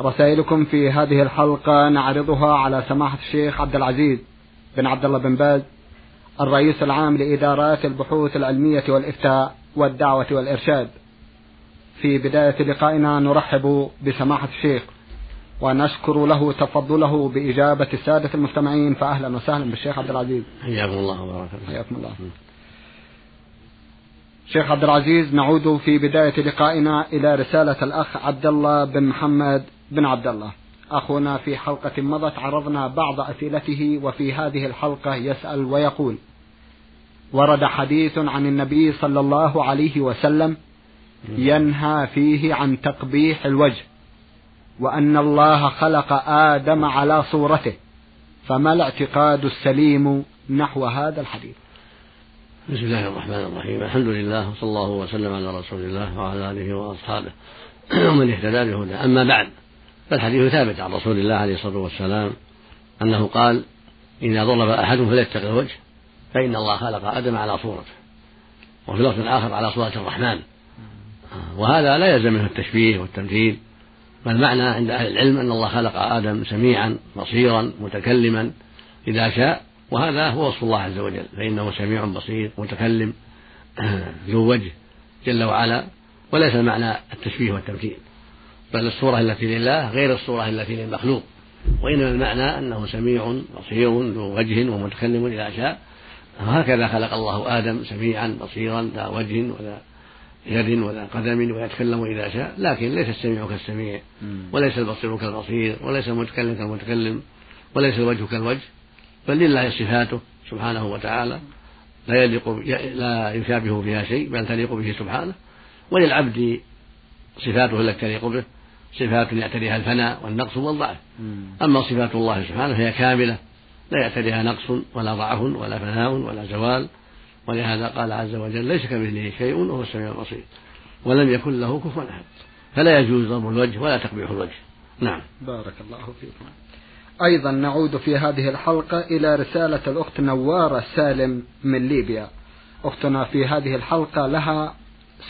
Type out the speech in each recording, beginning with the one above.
رسائلكم في هذه الحلقة نعرضها على سماحة الشيخ عبد العزيز بن عبد الله بن باز الرئيس العام لإدارات البحوث العلمية والإفتاء والدعوة والإرشاد. في بداية لقائنا نرحب بسماحة الشيخ ونشكر له تفضله بإجابة السادة المستمعين فأهلا وسهلا بالشيخ عبد العزيز. حياكم الله وبارك حياكم الله. شيخ عبد العزيز نعود في بداية لقائنا إلى رسالة الأخ عبد الله بن محمد بن عبد الله أخونا في حلقة مضت عرضنا بعض أسئلته وفي هذه الحلقة يسأل ويقول ورد حديث عن النبي صلى الله عليه وسلم ينهى فيه عن تقبيح الوجه وأن الله خلق آدم على صورته فما الاعتقاد السليم نحو هذا الحديث؟ بسم الله الرحمن الرحيم. الحمد لله وصلى الله وسلم على رسول الله وعلى آله وأصحابه. ومن اهتدى بهدى أما بعد فالحديث ثابت عن رسول الله عليه الصلاة والسلام أنه قال إذا ضرب أحد فليتق الوجه فإن الله خلق آدم على صورته وفي لفظ آخر على صورة الرحمن. وهذا لا يلزم منه التشبيه والتمثيل فالمعنى عند أهل العلم أن الله خلق آدم سميعا بصيرا متكلما إذا شاء وهذا هو وصف الله عز وجل فإنه سميع بصير متكلم ذو وجه جل وعلا وليس المعنى التشبيه والتمثيل بل الصورة التي لله غير الصورة التي للمخلوق وإنما المعنى أنه سميع بصير ذو وجه ومتكلم إذا شاء. وهكذا خلق الله آدم سميعا بصيرا ذا وجه وذا يد ولا قدم ويتكلم إذا شاء. لكن ليس السميع كالسميع وليس البصير كالبصير وليس المتكلم كالمتكلم وليس الوجه كالوجه. بل لله صفاته سبحانه وتعالى. لا يليق لا يشابه فيها شيء بل تليق به سبحانه. وللعبد صفاته التي تليق به. صفات يعتريها الفناء والنقص والضعف أما صفات الله سبحانه فهي كاملة لا يعتريها نقص ولا ضعف ولا فناء ولا زوال. ولهذا قال عز وجل ليس كمثله شيء وهو السميع البصير. ولم يكن له كفوا أحد. فلا يجوز ضرب الوجه ولا تقبيح الوجه. نعم. بارك الله فيكم. أيضا نعود في هذه الحلقة إلى رسالة الأخت نوارة سالم من ليبيا. أختنا في هذه الحلقة لها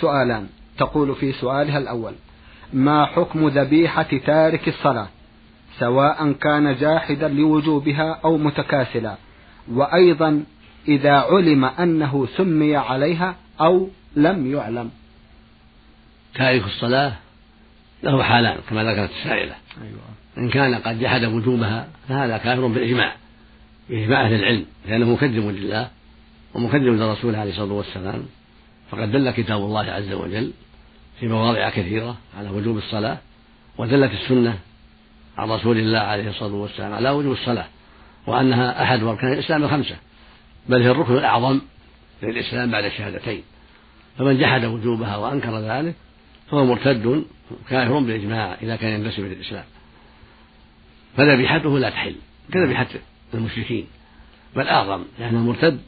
سؤالان. تقول في سؤالها الأول ما حكم ذبيحة تارك الصلاة؟ سواء كان جاحدا لوجوبها أو متكاسلا. وأيضا إذا علم أنه سمي عليها أو لم يعلم. تارك الصلاة له حالان كما ذكرت السائلة. أيوة. إن كان قد جحد وجوبها فهذا كافر بالإجماع بإجماع أهل العلم لأنه مكذب لله ومكذب لرسوله عليه الصلاة والسلام. فقد دل كتاب الله عز وجل في مواضع كثيرة على وجوب الصلاة ودلت السنة عن رسول الله عليه الصلاة والسلام على وجوب الصلاة وأنها أحد أركان الإسلام الخمسة بل هي الركن الأعظم للإسلام بعد الشهادتين. فمن جحد وجوبها وأنكر ذلك فهو مرتد كافر بالإجماع إذا كان ينتسب إلى الإسلام. فذبيحته لا تحل كذبيحة المشركين بل أعظم لأن المرتد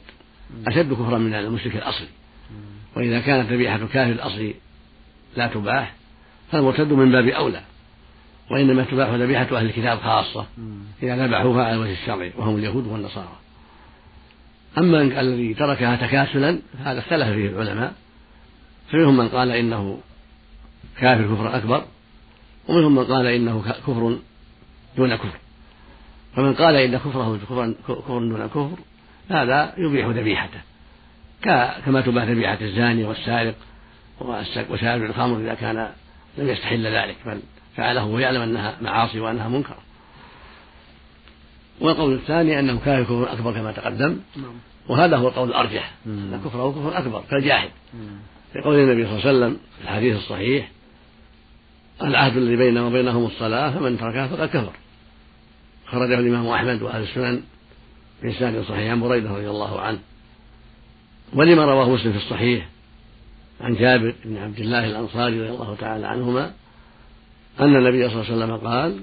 أشد كفرا من المشرك الأصلي. وإذا كانت ذبيحة الكافر الأصلي لا تباح فالمرتد من باب أولى وإنما تباح ذبيحة أهل الكتاب خاصة إذا ذبحوها على الوجه الشرعي وهم اليهود والنصارى. أما الذي تركها تكاسلا هذا اختلف فيه العلماء فمنهم من قال إنه كافر كفرا أكبر ومنهم من قال إنه كفر دون كفر. فمن قال إن كفره كفر دون كفر هذا يبيح ذبيحته كما تباح ذبيحة الزاني والسارق وشارب الخمر إذا كان لم يستحل ذلك بل فعله ويعلم أنها معاصي وأنها منكر. والقول الثاني أنه كافر كفر أكبر كما تقدم نعم. وهذا هو القول الأرجح. أن كفره كفر أكبر كالجاحد لقول النبي صلى الله عليه وسلم في الحديث الصحيح العهد الذي بيننا وبينهم الصلاة فمن تركها فقد كفر. خرجه الإمام أحمد وأهل السنن بإسناد صحيح عن بريدة رضي الله عنه. ولما رواه مسلم في الصحيح عن جابر بن عبد الله الأنصاري رضي الله تعالى عنهما أن النبي صلى الله عليه وسلم قال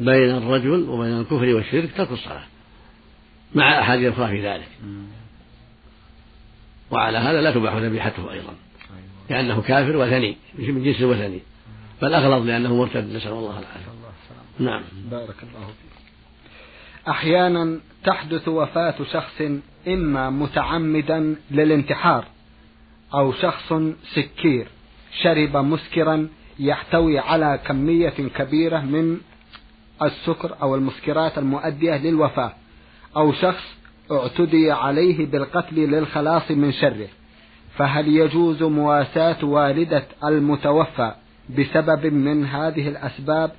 بين الرجل وبين الكفر والشرك ترك الصلاة. مع أحاديث أخرى في ذلك. وعلى هذا لا تباح ذبيحته أيضا لأنه كافر وثني من جنس وثني بل أغلظ لأنه مرتد نسأل الله العافية. نعم. بارك الله فيك. أحيانا تحدث وفاة شخص إما متعمدا للانتحار. أو شخص سكير شرب مسكرا يحتوي على كمية كبيرة من السكر أو المسكرات المؤدية للوفاة أو شخص اعتدي عليه بالقتل للخلاص من شره. فهل يجوز مواساة والدة المتوفى بسبب من هذه الأسباب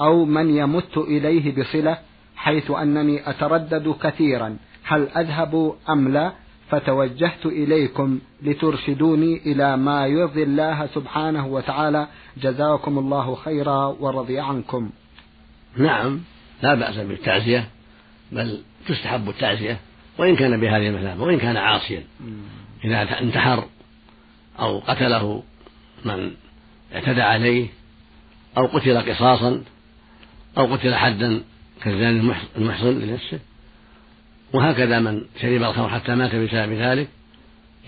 أو من يمت إليه بصلة حيث أنني أتردد كثيرا؟ هل أذهب أم لا؟ فتوجهت إليكم لترشدوني إلى ما يرضي الله سبحانه وتعالى. جزاكم الله خيرا ورضي عنكم. نعم لا بأس بالتعزية بل تستحب التعزية وإن كان بهذه المثابة وإن كان عاصيا. إذا انتحر أو قتله من اعتدى عليه أو قتل قصاصا أو قتل حدا كالزاني المحصن لنفسه وهكذا من شرب الخمر حتى مات بسبب ذلك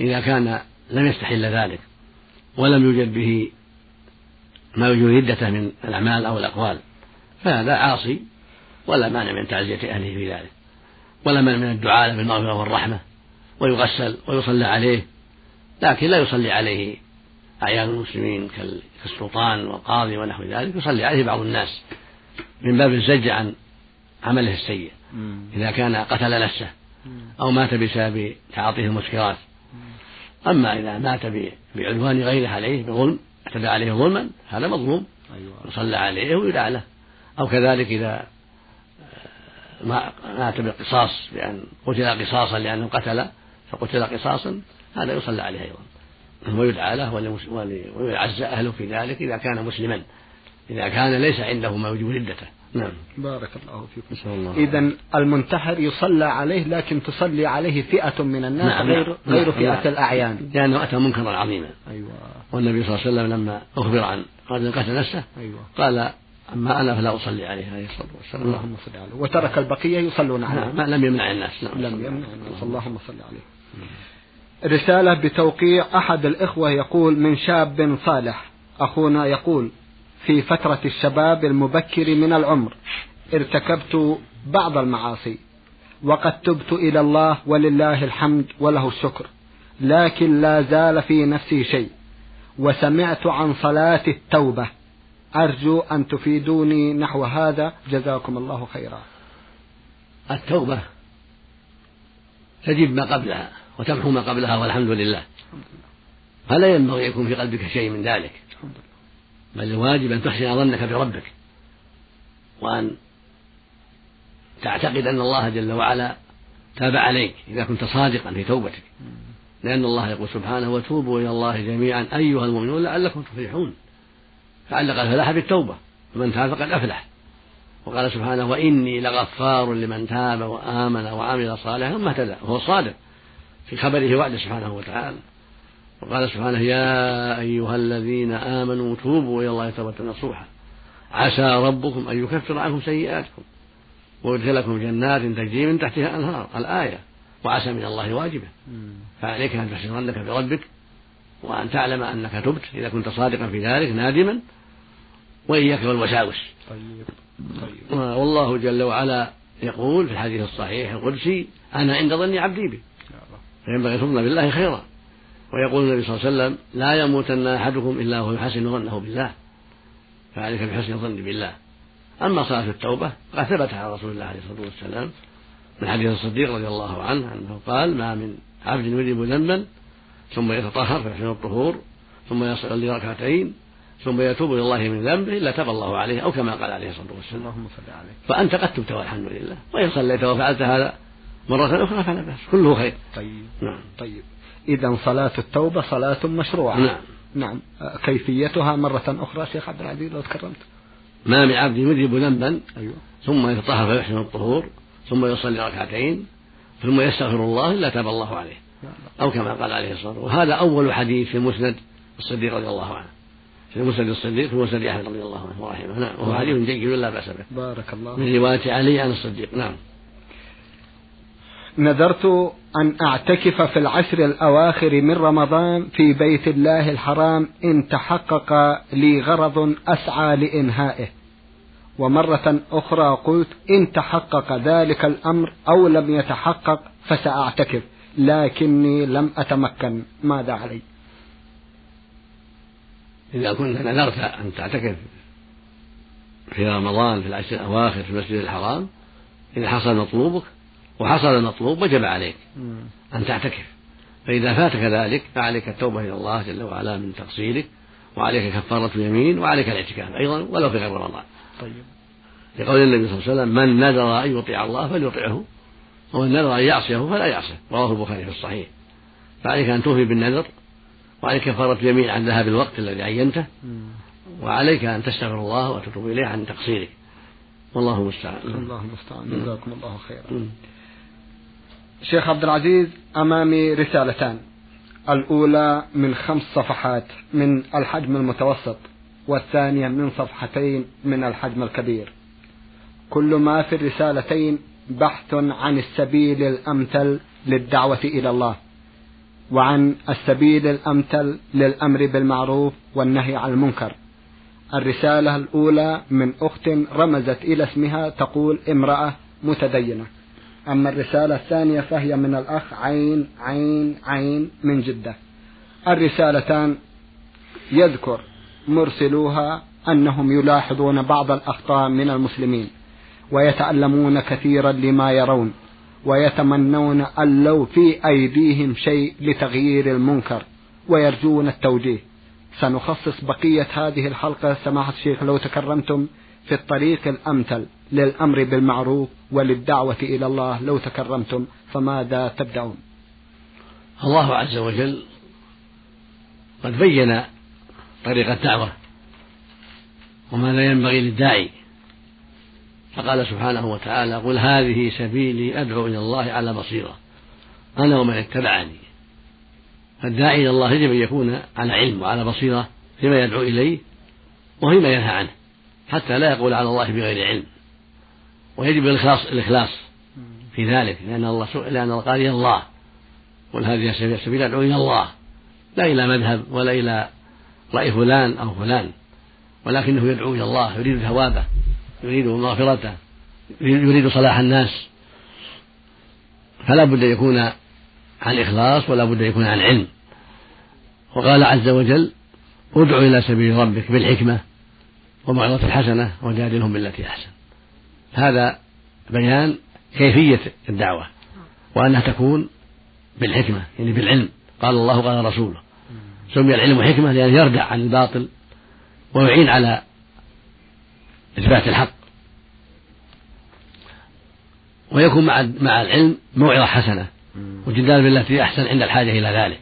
إذا كان لم يستحل ذلك ولم يوجد به ما يوجد ردته من الأعمال أو الأقوال فهذا عاصي ولا مانع من تعزية أهله في ذلك ولا مانع من الدعاء بالمغفرة والرحمة ويغسل ويصلى عليه لكن لا يصلي عليه أعيان المسلمين كالسلطان والقاضي ونحو ذلك يصلي عليه بعض الناس من باب الزج عن عمله السيء. إذا كان قتل نفسه أو مات بسبب تعاطيه المسكرات. أما إذا مات بعدوان غيره عليه بظلم اعتدى عليه ظلما هذا مظلوم. أيوة. يصلى عليه ويدعى له. أو كذلك إذا مات بالقصاص بأن قتل قصاصا لأنه قتل فقتل قصاصا هذا يصلى عليه أيضا. ويدعى له ويعزى أهله في ذلك إذا كان مسلما. إذا كان ليس عنده ما يوجب ردته نعم. بارك الله فيكم. الله إذا المنتحر يصلى عليه لكن تصلي عليه فئة من الناس نعم غير نعم غير نعم. فئة نعم الأعيان. لأنه أتى منكرا عظيما. أيوة. والنبي صلى الله عليه وسلم لما أخبر عن رجل قتل نفسه أيوة. قال أما أنا فلا أصلي عليه عليه الصلاة والسلام. اللهم صل عليه. وترك البقية يصلون عليه. نعم لم يمنع الناس. نعم. لم يمنع الناس. اللهم صل عليه. رسالة بتوقيع أحد الإخوة يقول من شاب صالح أخونا يقول في فترة الشباب المبكر من العمر ارتكبت بعض المعاصي وقد تبت إلى الله ولله الحمد وله الشكر لكن لا زال في نفسي شيء وسمعت عن صلاة التوبة أرجو أن تفيدوني نحو هذا جزاكم الله خيرا. التوبة تجب ما قبلها وتمحو ما قبلها والحمد لله. فلا ينبغي يكون في قلبك شيء من ذلك. بل الواجب أن تحسن ظنك بربك وأن تعتقد أن الله جل وعلا تاب عليك إذا كنت صادقا في توبتك. لأن الله يقول سبحانه وتوبوا إلى الله جميعا أيها المؤمنون لعلكم تفلحون. فعلق الفلاح بالتوبة فمن تاب فقد أفلح. وقال سبحانه وإني لغفار لمن تاب وآمن وعمل صالحا ثم اهتدى وهو صادق في خبره وعده سبحانه وتعالى. وقال سبحانه يا أيها الذين آمنوا توبوا إلى الله توبة نصوحا عسى ربكم أن يكفر عنكم سيئاتكم ويدخلكم جنات تجري من تحتها الأنهار الآية. وعسى من الله واجبة. فعليك أن تحسن ظنك بربك وأن تعلم أنك تبت. إذا كنت صادقا في ذلك نادما. وإياك والوساوس. طيب. طيب. والله جل وعلا يقول في الحديث الصحيح القدسي أنا عند ظن عبدي بي. فينبغي تظن بالله خيرا. ويقول النبي صلى الله عليه وسلم لا يموتن أحدكم إلا وهو يحسن ظنه بالله. فعليك بحسن الظن بالله. أما صلاة التوبة قد ثبت على رسول الله عليه الصلاة والسلام من حديث الصديق رضي الله عنه أنه قال ما من عبد يذنب ذنبا ثم يتطهر فيحسن الطهور ثم يصلي ركعتين ثم يتوب إلى الله من ذنبه إلا تاب الله عليه أو كما قال عليه الصلاة والسلام. اللهم صل عليه فأنت قد تبت والحمد لله. وإن صليت وفعلت هذا مرة أخرى فلا بأس. كله خير. طيب. نعم. طيب. إذا صلاة التوبة صلاة مشروعة. نعم. نعم. كيفيتها مرة أخرى شيخ عبد العزيز لو تكرمت. ما من عبد يذنب ذنبا أيوة. ثم يتطهر فيحسن الطهور ثم يصلي ركعتين ثم يستغفر الله إلا تاب الله عليه. أو كما قال عليه الصلاة والسلام. وهذا أول حديث في مسند الصديق رضي الله عنه. في مسند الصديق في مسند أحمد رضي الله عنه ورحمه نعم. وهو حديث جيد لا بأس به. بارك الله من رواية علي عن الصديق. نعم. نذرت أن أعتكف في العشر الأواخر من رمضان في بيت الله الحرام إن تحقق لي غرض أسعى لإنهائه. ومرة أخرى قلت إن تحقق ذلك الأمر أو لم يتحقق فسأعتكف لكني لم أتمكن. ماذا علي؟ إذا كنت نذرت أن تعتكف في رمضان في العشر الأواخر في المسجد الحرام إذا حصل مطلوبك وحصل المطلوب وجب عليك أن تعتكف. فإذا فاتك ذلك فعليك التوبة إلى الله جل وعلا من تقصيرك وعليك كفارة اليمين وعليك الاعتكاف أيضا ولو في غير رمضان. طيب. لقول النبي صلى الله عليه وسلم من نذر أن يطيع الله فليطعه ومن نذر أن يعصيه فلا يعصه رواه البخاري في الصحيح. فعليك أن توفي بالنذر وعليك كفارة اليمين عن ذهاب الوقت الذي عينته وعليك أن تستغفر الله وتتوب إليه عن تقصيرك. والله المستعان. الله المستعان. جزاكم الله خيرا. شيخ عبد العزيز أمامي رسالتان. الأولى من خمس صفحات من الحجم المتوسط والثانية من صفحتين من الحجم الكبير. كل ما في الرسالتين بحث عن السبيل الأمثل للدعوة إلى الله وعن السبيل الأمثل للأمر بالمعروف والنهي عن المنكر. الرسالة الأولى من أخت رمزت إلى اسمها تقول امرأة متدينة. أما الرسالة الثانية فهي من الأخ عين عين عين من جدة. الرسالتان يذكر مرسلوها أنهم يلاحظون بعض الأخطاء من المسلمين ويتألمون كثيرا لما يرون ويتمنون أن لو في أيديهم شيء لتغيير المنكر ويرجون التوجيه. سنخصص بقية هذه الحلقة سماحة الشيخ لو تكرمتم في الطريق الأمثل للأمر بالمعروف وللدعوة إلى الله لو تكرمتم فماذا تبدأون؟ الله عز وجل قد بين طريق الدعوة وماذا ينبغي للداعي. فقال سبحانه وتعالى قل هذه سبيلي أدعو إلى الله على بصيرة أنا ومن اتبعني. فالداعي إلى الله يجب أن يكون على علم وعلى بصيرة فيما يدعو إليه وفيما ينهى عنه. حتى لا يقول على الله بغير علم. ويجب الإخلاص الإخلاص في ذلك لأن الله لأن قال إلى الله قل هذه سبيل أدعو إلى الله. لا إلى مذهب ولا إلى رأي فلان أو فلان ولكنه يدعو إلى الله يريد ثوابه يريد مغفرته يريد صلاح الناس. فلا بد أن يكون عن إخلاص ولا بد أن يكون عن علم. وقال عز وجل ادع إلى سبيل ربك بالحكمة وموعظة الحسنة وجادلهم بالتي أحسن. هذا بيان كيفية الدعوة وأنها تكون بالحكمة يعني بالعلم. قال الله قال رسوله. سمي العلم حكمة لأنه يردع عن الباطل ويعين على إثبات الحق. ويكون مع مع العلم موعظة حسنة وجدال بالتي أحسن عند الحاجة إلى ذلك.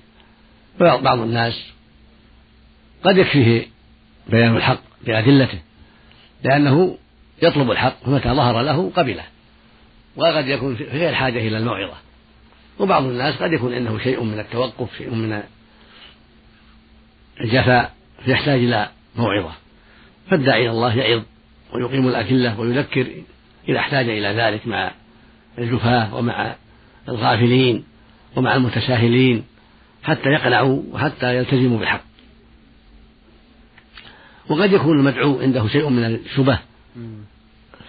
بعض الناس قد يكفيه بيان الحق بأدلته لأنه يطلب الحق فمتى ظهر له قبله وقد يكون في غير حاجة إلى الموعظة. وبعض الناس قد يكون عنده شيء من التوقف شيء من الجفاء فيحتاج إلى موعظة. فالداعي إلى الله يعظ ويقيم الأكلة ويذكر إذا احتاج إلى ذلك مع الجفاة ومع الغافلين ومع المتساهلين حتى يقنعوا وحتى يلتزموا بالحق. وقد يكون المدعو عنده شيء من الشبه.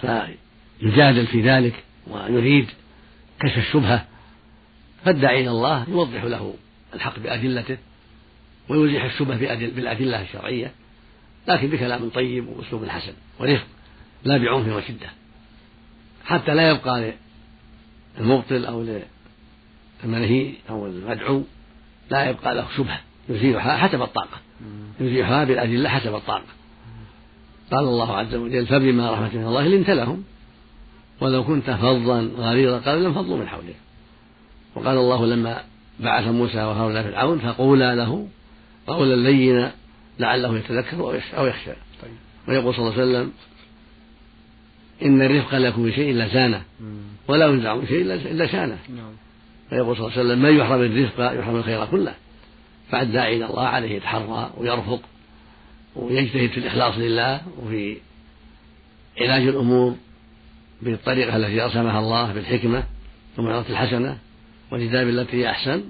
فيجادل في ذلك ويريد كشف الشبهة. فالداعي إلى الله يوضح له الحق بأدلته ويزيح الشبه بالأدلة الشرعية. لكن بكلام طيب وأسلوب حسن ورفق لا بعنف وشدة. حتى لا يبقى للمبطل أو للمنهي أو المدعو لا يبقى له شبهة يزيلها حسب الطاقة. يزيلها بالأدلة حسب الطاقة. قال الله عز وجل فبما رحمة من الله لنت لهم. ولو كنت فظا غليظ قال لانفضوا من حولك. وقال الله لما بعث موسى وهارون فرعون فقولا له قولا لينا لعله يتذكر أو يخشى طيب. ويقول صلى الله عليه وسلم إن الرفق لا يكون بشيء إلا زانه ولا ينزع من شيء إلا شانه نعم. ويقول صلى الله عليه وسلم من يحرم الرفق يحرم الخير كله. فالداعي إلى الله عليه يتحرى ويرفق ويجتهد في الإخلاص لله وفي علاج الأمور بالطريقة التي رسمها الله بالحكمة والموعظة الحسنة والجدال بالتي هي أحسن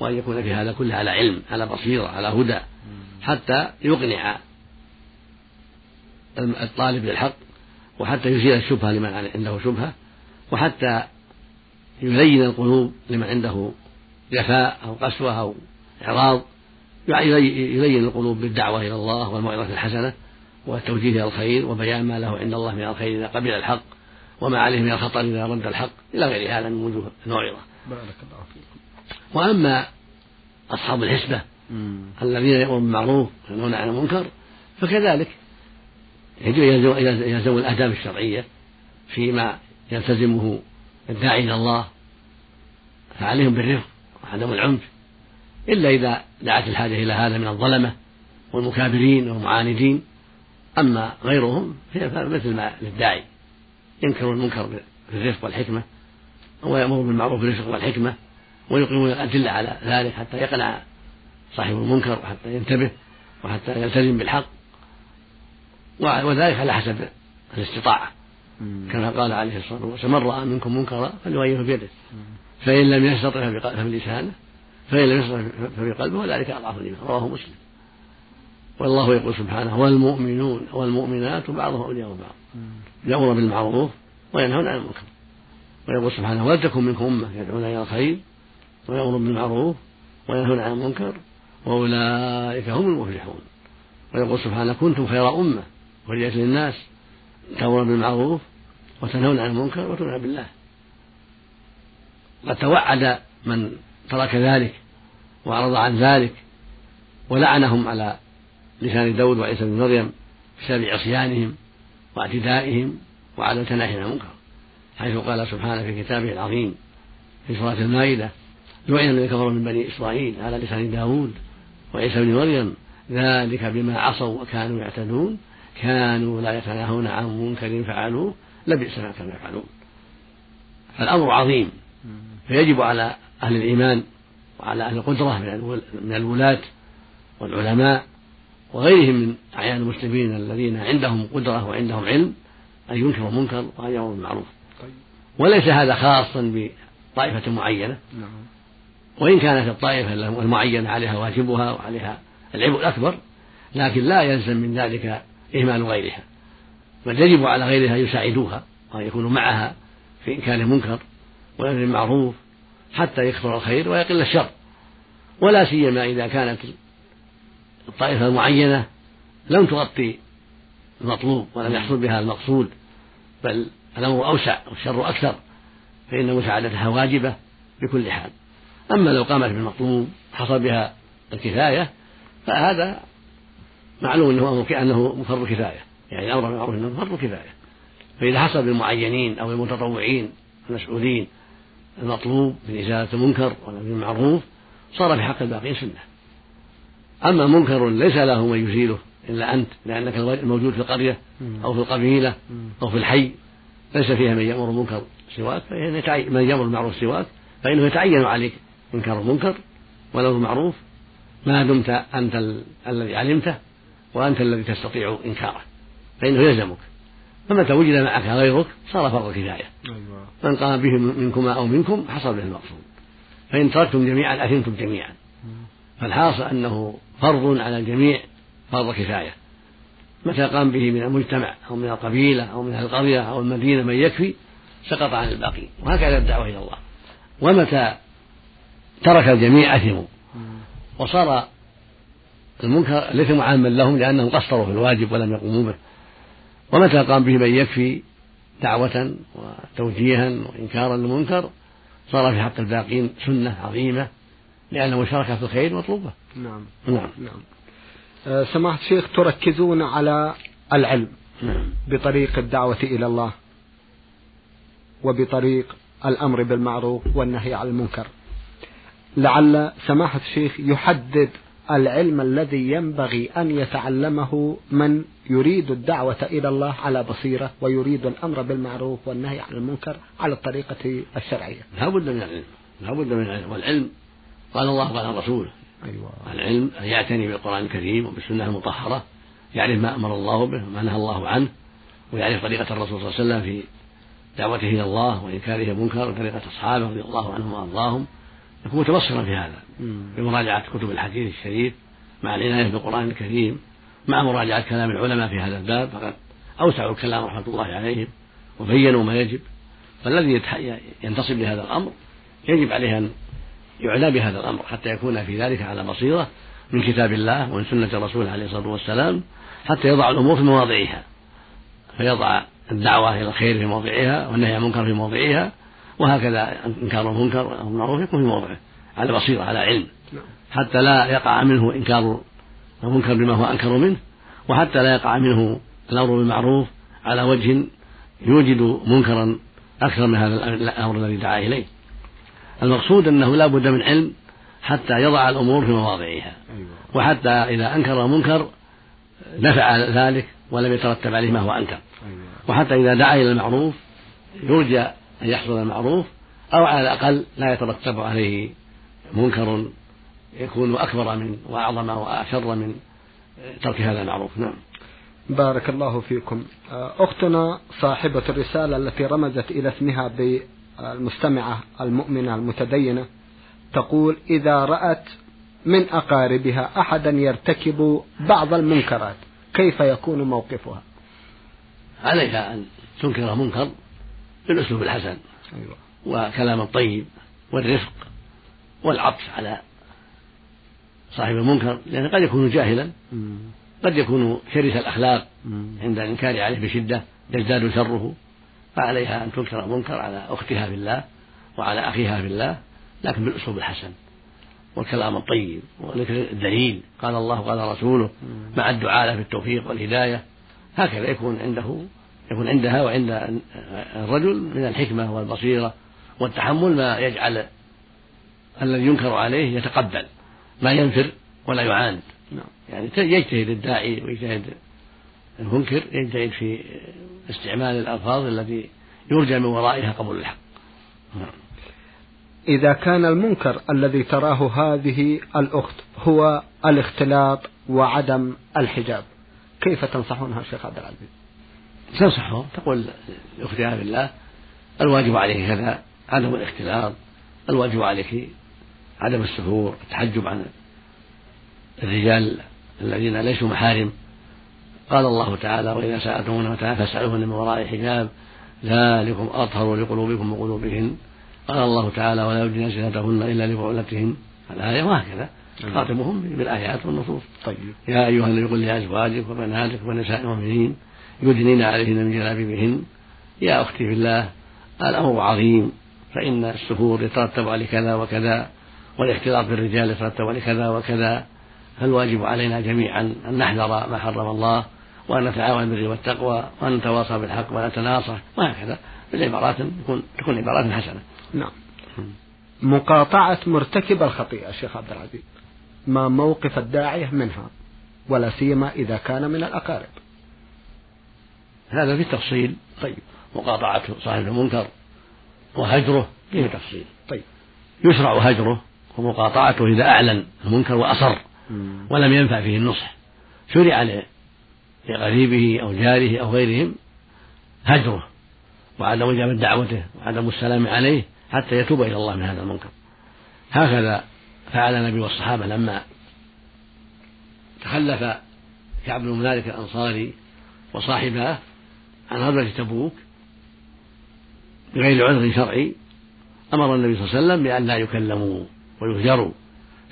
وأن يكون في هذا كله على علم على بصيرة على هدى حتى يقنع الطالب بالحق وحتى يزيل الشبهة لمن عنده شبهة وحتى يلين القلوب لمن عنده جفاء أو قسوة أو إعراض يلين القلوب بالدعوة إلى الله والموعظة الحسنة والتوجيه إلى الخير وبيان ما له عند الله من الخير إذا قبل الحق وما عليه من الخطر إذا رد الحق إلى غير هذا من وجوه الموعظة بارك الله فيكم. وأما أصحاب الحسبة الذين يأمرون بالمعروف وينهون عن المنكر فكذلك يلزم الآداب الشرعية فيما يلتزمه الداعي إلى الله فعليهم بالرفق وعدم العنف إلا إذا دعت الحاجة إلى هذا من الظلمة والمكابرين والمعاندين. أما غيرهم فمثل ما للداعي. ينكر المنكر بالرفق والحكمة ويأمر بالمعروف بالرفق والحكمة ويقيمون الأدلة على ذلك حتى يقنع صاحب المنكر وحتى ينتبه وحتى يلتزم بالحق. وذلك على حسب الاستطاعة. كما قال عليه الصلاة والسلام من رأى منكم منكرا فليغيره بيده فإن لم يستطع فبلسانه فإن لم يستطع فبقلبه وذلك أضعف الإيمان رواه مسلم. والله يقول سبحانه والمؤمنون والمؤمنات بعضهم أولياء بعض يأمر بالمعروف وينهون عن المنكر. ويقول سبحانه ولتكن منكم أمة يدعون إلى الخير ويأمر بالمعروف وينهون عن المنكر وأولئك هم المفلحون. ويقول سبحانه كنتم خير أمة وليت للناس تأمرون بالمعروف وتنهون عن المنكر وتؤمنون بالله. قد توعد من ترك ذلك وأعرض عن ذلك ولعنهم على لسان داود وعيسى بن مريم بسبب عصيانهم واعتدائهم وعدم تناهي المنكر حيث قال سبحانه في كتابه العظيم في سورة المائدة لعن الذين كفروا من بني إسرائيل على لسان داود وعيسى بن مريم ذلك بما عصوا وكانوا يعتدون كانوا لا يتناهون عن منكر فعلوه لبئس ما كانوا يفعلون. فالأمر عظيم. فيجب على أهل الإيمان وعلى أهل القدرة من الولاة والعلماء وغيرهم من أعيان المسلمين الذين عندهم قدرة وعندهم علم أن ينكروا المنكر وأن يأمروا بالمعروف طيب. وليس هذا خاصا بطائفة معينة نعم. وإن كانت الطائفة المعينة عليها واجبها وعليها العبء الأكبر لكن لا يلزم من ذلك إهمال غيرها بل يجب على غيرها أن يساعدوها وأن يكونوا معها في إنكار المنكر وأمر المعروف حتى يكثر الخير ويقل الشر. ولا سيما إذا كانت الطائفة المعينة لم تغطي المطلوب ولم يحصل بها المقصود بل الأمر أوسع والشر أكثر فإن مساعدتها واجبة بكل حال. أما لو قامت بالمطلوب حصل بها الكفاية فهذا معلوم أنه أمر أنه فرض كفاية. يعني الأمر بالمعروف أنه فرض كفاية. فإذا حصل بالمعينين أو المتطوعين المسؤولين المطلوب من إزالة المنكر بالمعروف صار في حق الباقين سنة. أما منكر ليس له من يزيله إلا أنت لأنك الموجود في القرية أو في القبيلة أو في الحي ليس فيها من يأمر المنكر سواك فإن من يأمر المعروف سواك فإنه يتعين عليك إنكار المنكر ولو المعروف ما دمت أنت الذي علمته وأنت الذي تستطيع إنكاره فإنه يلزمك. فمتى وجد معك غيرك صار فرض كفاية. من قام به منكما أو منكم حصل به المقصود. فإن تركتم جميعا أثمتم جميعا. فالحاصل أنه فرض على الجميع فرض كفاية. متى قام به من المجتمع أو من القبيلة أو من القرية أو المدينة من يكفي سقط عن الباقين وهكذا الدعوة إلى الله. ومتى ترك الجميع أثموا. وصار المنكر ليس عاما لهم لأنهم قصروا في الواجب ولم يقوموا به. ومتى قام به من يكفي دعوة وتوجيها وإنكارا للمنكر؟ صار في حق الباقين سنة عظيمة لأن المشاركة في الخير مطلوبة. نعم. نعم, نعم. أه سماحة الشيخ تركزون على العلم نعم. بطريق الدعوة إلى الله وبطريق الأمر بالمعروف والنهي عن المنكر. لعل سماحة الشيخ يحدد العلم الذي ينبغي أن يتعلمه من يريد الدعوة إلى الله على بصيرة ويريد الأمر بالمعروف والنهي عن المنكر على الطريقة الشرعية. لا بد من العلم. لا بد من العلم. والعلم قال الله قال الرسول. أيوة. العلم أن يعتني بالقرآن الكريم وبالسنة المطهرة يعرف ما أمر الله به وما نهى الله عنه ويعرف طريقة الرسول صلى الله عليه وسلم في دعوته إلى الله وإنكاره المنكر وطريقة أصحابه رضي الله عنهم وأرضاهم. يكون متبصرا في هذا بمراجعة كتب الحديث الشريف مع العناية بالقرآن الكريم. مع مراجعة كلام العلماء في هذا الباب فقد أوسعوا الكلام رحمة الله عليهم وبينوا ما يجب. فالذي ينتصب لهذا الأمر يجب عليه أن يعنى بهذا الأمر حتى يكون في ذلك على بصيرة من كتاب الله ومن سنة رسوله عليه الصلاة والسلام حتى يضع الأمور في مواضعها. فيضع الدعوة إلى الخير في موضعها والنهي عن المنكر في موضعها وهكذا إنكار المنكر أو المعروف يكون في موضعه على بصيرة على علم. نعم. حتى لا يقع منه إنكار المنكر بما هو أنكر منه وحتى لا يقع منه الأمر بالمعروف على وجه يوجد منكرا أكثر من هذا الأمر الذي دعا إليه المقصود أنه لا بد من علم حتى يضع الأمور في مواضعها أيوة. وحتى إذا أنكر منكر نفع ذلك ولم يترتب عليه ما هو أنكر أيوة. وحتى إذا دعا إلى المعروف يرجى أن يحصل المعروف أو على الأقل لا يترتب عليه منكر يكون أكبر من وأعظم وأشر من ترك هذا المعروف. نعم. بارك الله فيكم. أختنا صاحبة الرسالة التي رمزت إلى اسمها بالمستمعة المؤمنة المتدينة تقول إذا رأت من أقاربها أحدا يرتكب بعض المنكرات كيف يكون موقفها؟ عليها أن تنكر منكر بالأسلوب الحسن أيوة. وكلام الطيب والرفق والعطف على صاحب المنكر لأنه قد يكون جاهلا قد يكون شرس الأخلاق عند الإنكار عليه بشدة يزداد شره فعليها أن تنكر المنكر على أختها في الله وعلى أخيها في الله لكن بالأسلوب الحسن والكلام الطيب وذكر الدليل قال الله قال رسوله مع الدعاء في التوفيق والهداية. هكذا يكون عنده يكون عندها وعند الرجل من الحكمة والبصيرة والتحمل ما يجعل الذي ينكر عليه يتقبل. ما ينفر ولا يعاند نعم. يعني يجتهد الداعي ويجتهد المنكر يجتهد في استعمال الألفاظ التي يرجى من ورائها قبول الحق نعم. إذا كان المنكر الذي تراه هذه الأخت هو الاختلاط وعدم الحجاب كيف تنصحونها شيخ عبد العزيز؟ تنصحه تقول لأختها بالله الواجب عليك كذا عدم الاختلاط الواجب عليك عدم السفور التحجب عن الرجال الذين ليسوا محارم. قال الله تعالى وإذا سألتمون متاعا فاسألوهن من وراء حجاب ذلكم أطهر لقلوبكم وقلوبهن. قال الله تعالى ولا يبدين زينتهن إلا لبعولتهن. الآية وهكذا خاطبهم بالآيات والنصوص. طيب. يا أيها النبي قل لأزواجك وبناتك ونساء المؤمنين يدنين عليهن من جلابيبهن. يا أختي في الله الأمر عظيم فإن السفور يترتب على كذا وكذا. والاختلاط بالرجال يترتب على كذا وكذا. فالواجب علينا جميعا أن نحذر ما حرم الله وأن نتعاون بالبر والتقوى وأن نتواصى بالحق ونتناصح وهكذا. بالعبارات تكون تكون عبارات حسنة. نعم. مقاطعة مرتكب الخطيئة شيخ عبد العزيز. ما موقف الداعية منها ولا سيما إذا كان من الأقارب. هذا في التفصيل طيب. مقاطعة صاحب المنكر وهجره فيه تفصيل. طيب. يشرع هجره. ومقاطعته إذا أعلن المنكر وأصر ولم ينفع فيه النصح. شرع لغريبه أو جاره أو غيرهم هجره وعدم إجابة دعوته وعدم السلام عليه حتى يتوب إلى الله من هذا المنكر. هكذا فعل النبي والصحابة لما تخلف كعب بن مالك الأنصاري وصاحباه عن غزوة تبوك بغير عذر شرعي أمر النبي صلى الله عليه وسلم بأن لا يكلموا. ويهجروا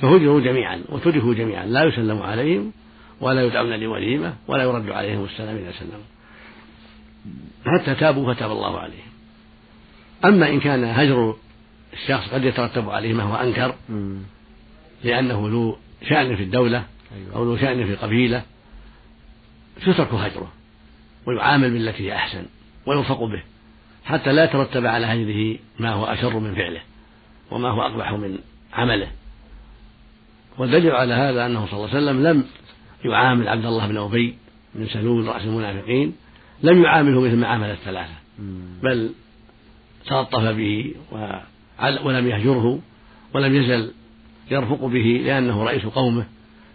فهجروا جميعا وتركوا جميعا لا يسلم عليهم ولا يدعون لوليمة ولا يرد عليهم السلام إذا سلموا. حتى تابوا فتاب الله عليهم. أما إن كان هجر الشخص قد يترتب عليه ما هو أنكر لأنه ذو شأن في الدولة أيوة. أو ذو شأن في قبيلة يترك هجره ويعامل بالتي هي أحسن ويوفق به حتى لا يترتب على هجره ما هو أشر من فعله وما هو أقبح من عمله. والدليل على هذا أنه صلى الله عليه وسلم لم يعامل عبد الله بن أبي بن سلول رأس المنافقين لم يعامله مثل ما عامل الثلاثة. بل تلطف به ولم يهجره ولم يزل يرفق به لأنه رئيس قومه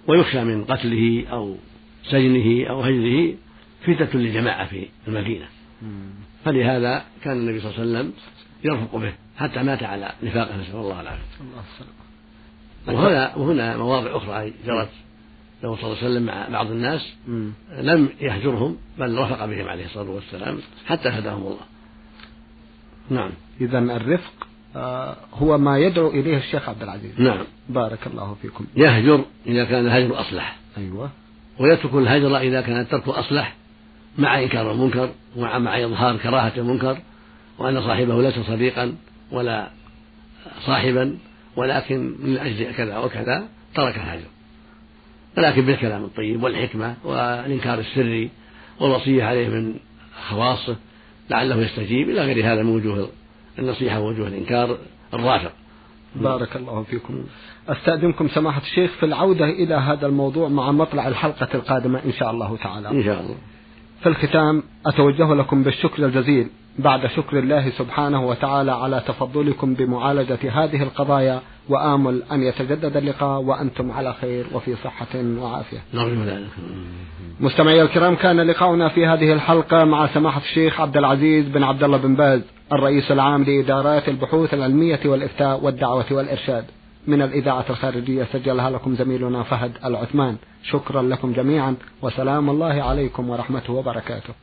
ويخشى من قتله أو سجنه أو هجره فتنة لجماعة في المدينة. فلهذا كان النبي صلى الله عليه وسلم يرفق به. حتى مات على نفاقه نسأل الله العافية. وهنا وهنا مواضع أخرى جرت له صلى الله عليه وسلم مع بعض الناس لم يهجرهم بل رفق بهم عليه الصلاة والسلام حتى هداهم الله. نعم. إذا الرفق آه، هو ما يدعو إليه الشيخ عبد العزيز. نعم. بارك الله فيكم. يهجر إذا كان الهجر أصلح. أيوة. ويترك الهجر إذا كان الترك أصلح مع إنكار المنكر ومع مع إظهار كراهة المنكر وأن صاحبه ليس صديقا. ولا صاحبا ولكن من أجل كذا وكذا ترك الهجر ولكن بالكلام الطيب والحكمة والإنكار السري والوصية عليه من خواصه لعله يستجيب. إلى غير هذا من وجوه النصيحة ووجوه الإنكار الرافع. بارك الله فيكم. أستأذنكم سماحة الشيخ في العودة إلى هذا الموضوع مع مطلع الحلقة القادمة إن شاء الله تعالى. إن شاء الله. في الختام أتوجه لكم بالشكر الجزيل. بعد شكر الله سبحانه وتعالى على تفضلكم بمعالجة هذه القضايا وآمل أن يتجدد اللقاء وأنتم على خير وفي صحة وعافية. نرجو ذلك مستمعي الكرام كان لقاؤنا في هذه الحلقة مع سماحة الشيخ عبد العزيز بن عبد الله بن باز الرئيس العام لإدارات البحوث العلمية والإفتاء والدعوة والإرشاد. من الإذاعة الخارجية سجلها لكم زميلنا فهد العثمان. شكرا لكم جميعا وسلام الله عليكم ورحمته وبركاته.